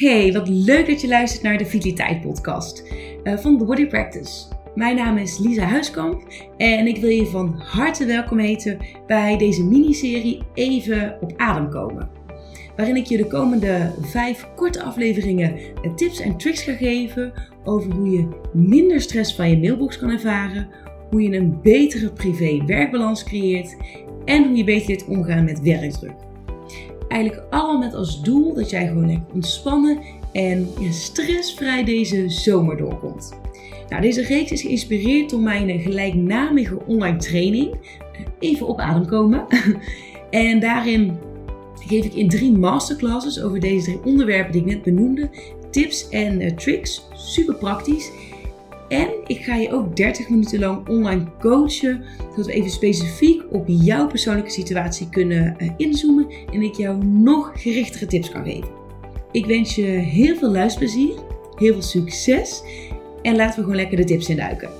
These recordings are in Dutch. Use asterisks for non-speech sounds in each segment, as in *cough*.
Hey, wat leuk dat je luistert naar de Vitaliteit Podcast uh, van The Body Practice. Mijn naam is Lisa Huiskamp en ik wil je van harte welkom heten bij deze miniserie Even op adem komen. Waarin ik je de komende vijf korte afleveringen eh, tips en tricks ga geven over hoe je minder stress van je mailbox kan ervaren, hoe je een betere privé-werkbalans creëert en hoe je beter leert omgaan met werkdruk eigenlijk allemaal met als doel dat jij gewoon lekker ontspannen en stressvrij deze zomer doorkomt. Nou, deze reeks is geïnspireerd door mijn gelijknamige online training. Even op adem komen. *laughs* en daarin geef ik in drie masterclasses over deze drie onderwerpen die ik net benoemde tips en uh, tricks. Super praktisch. En ik ga je ook 30 minuten lang online coachen, zodat we even specifiek op jouw persoonlijke situatie kunnen uh, inzoomen en ik jou nog gerichtere tips kan geven. Ik wens je heel veel luisterplezier, heel veel succes en laten we gewoon lekker de tips induiken.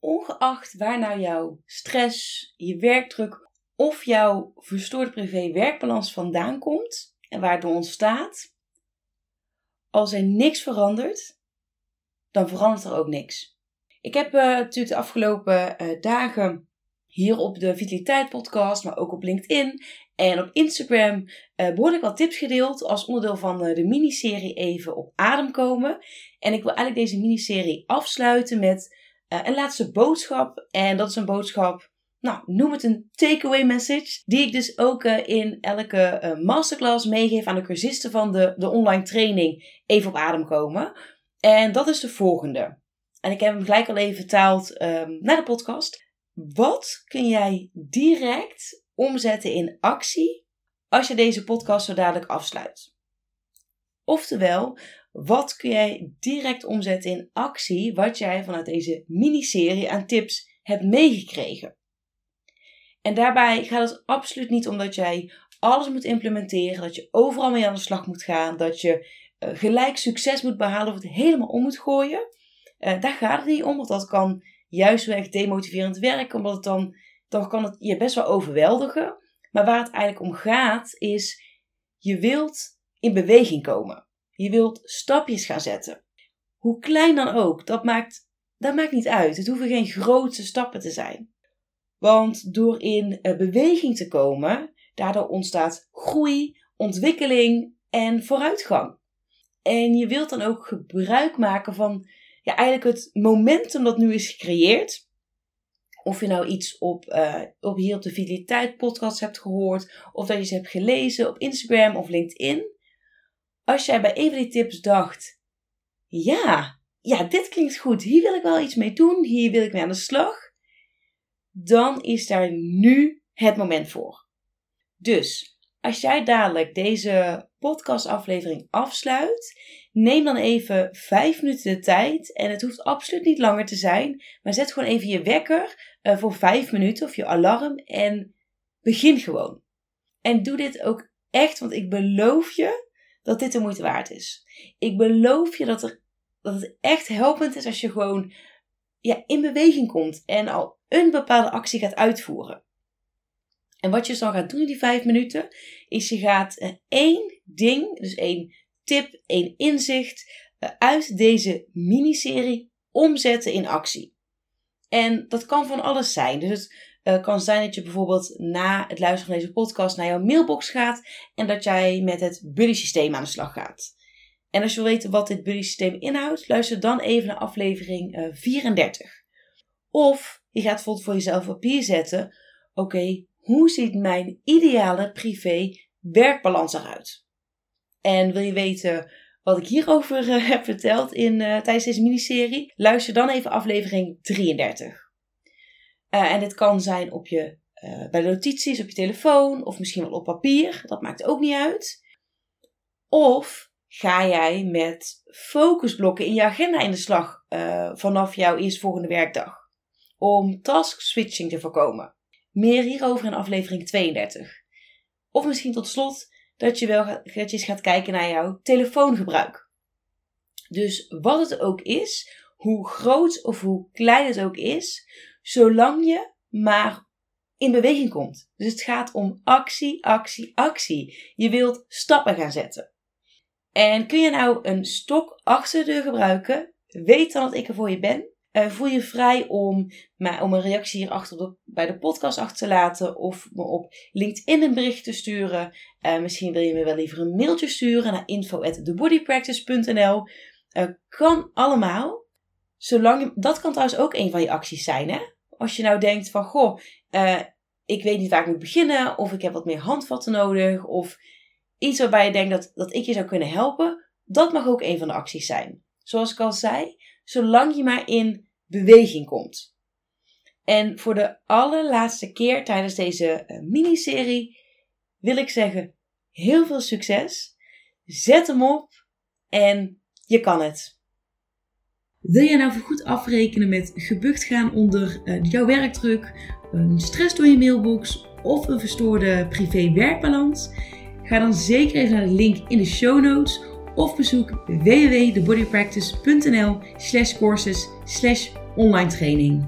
Ongeacht waar nou jouw stress, je werkdruk of jouw verstoorde privé-werkbalans vandaan komt en waar het door ontstaat, als er niks verandert, dan verandert er ook niks. Ik heb uh, natuurlijk de afgelopen uh, dagen hier op de Vitaliteit Podcast, maar ook op LinkedIn en op Instagram uh, behoorlijk wat tips gedeeld als onderdeel van de miniserie Even op adem komen. En ik wil eigenlijk deze miniserie afsluiten met een laatste boodschap. En dat is een boodschap nou, noem het een takeaway message, die ik dus ook uh, in elke uh, masterclass meegeef aan de cursisten van de, de online training Even op adem komen. En dat is de volgende. En ik heb hem gelijk al even vertaald um, naar de podcast. Wat kun jij direct omzetten in actie als je deze podcast zo dadelijk afsluit? Oftewel, wat kun jij direct omzetten in actie wat jij vanuit deze miniserie aan tips hebt meegekregen? En daarbij gaat het absoluut niet om dat jij alles moet implementeren, dat je overal mee aan de slag moet gaan, dat je uh, gelijk succes moet behalen of het helemaal om moet gooien. Uh, daar gaat het niet om, want dat kan juist wel echt demotiverend werken, omdat het dan, dan kan het je best wel overweldigen. Maar waar het eigenlijk om gaat, is je wilt in beweging komen. Je wilt stapjes gaan zetten. Hoe klein dan ook, dat maakt, dat maakt niet uit. Het hoeven geen grote stappen te zijn. Want door in eh, beweging te komen, daardoor ontstaat groei, ontwikkeling en vooruitgang. En je wilt dan ook gebruik maken van ja, eigenlijk het momentum dat nu is gecreëerd. Of je nou iets op, uh, op hier op de Vitaliteit podcast hebt gehoord, of dat je ze hebt gelezen op Instagram of LinkedIn. Als jij bij een van die tips dacht: ja, ja, dit klinkt goed, hier wil ik wel iets mee doen, hier wil ik mee aan de slag dan is daar nu het moment voor. Dus als jij dadelijk deze podcastaflevering afsluit, neem dan even 5 minuten de tijd. En het hoeft absoluut niet langer te zijn, maar zet gewoon even je wekker uh, voor 5 minuten of je alarm en begin gewoon. En doe dit ook echt, want ik beloof je dat dit de moeite waard is. Ik beloof je dat, er, dat het echt helpend is als je gewoon ja, in beweging komt en al een bepaalde actie gaat uitvoeren. En wat je dan gaat doen in die vijf minuten, is je gaat eh, één ding, dus één tip, één inzicht eh, uit deze miniserie omzetten in actie. En dat kan van alles zijn. Dus het uh, kan zijn dat je bijvoorbeeld na het luisteren van deze podcast naar jouw mailbox gaat en dat jij met het buddy systeem aan de slag gaat. En als je wil weten wat dit buddy systeem inhoudt, luister dan even naar aflevering uh, 34. Of je gaat bijvoorbeeld voor jezelf op papier zetten: oké, hoe ziet mijn ideale privé-werkbalans eruit? En wil je weten wat ik hierover uh, *laughs* heb verteld in, uh, tijdens deze miniserie? Luister dan even aflevering 33. Uh, eh, en dit kan zijn op je, bij de notities op je telefoon of misschien wel op papier. Dat maakt ook niet uit. Of ga jij met focusblokken in je agenda in de slag vanaf jouw eerstvolgende werkdag? om task switching te voorkomen. Meer hierover in aflevering 32. Of misschien tot slot dat je wel dat je eens gaat kijken naar jouw telefoongebruik. Dus wat het ook is, hoe groot of hoe klein het ook is, zolang je maar in beweging komt. Dus het gaat om actie, actie, actie. Je wilt stappen gaan zetten. En kun je nou een stok achter de deur gebruiken? Weet dan dat ik er voor je ben. Uh, voel je vrij om, maar, om een reactie hierachter de, bij de podcast achter te laten of me op LinkedIn een bericht te sturen. Uh, misschien wil je me wel liever een mailtje sturen naar info@thebodypractice.nl. Uh, kan allemaal. Zolang dat kan trouwens ook een van je acties zijn, hè? Als je nou denkt van, goh, ik weet niet waar ik moet beginnen, of ik heb wat meer handvatten nodig, of iets waarbij je denkt dat, dat ik je zou kunnen helpen, dat mag ook een van de acties zijn. Zoals ik al zei, zolang je maar in beweging komt. En voor de allerlaatste keer tijdens deze uh, miniserie wil ik zeggen: heel veel succes. Zet hem op en je kan het. Wil je nou goed afrekenen met gebucht gaan onder uh, jouw werkdruk, een stress door je mailbox of een verstoorde privé-werkbalans? Ga dan zeker even naar de link in de show notes of bezoek www.thebodypractice.nl slash courses slash online training.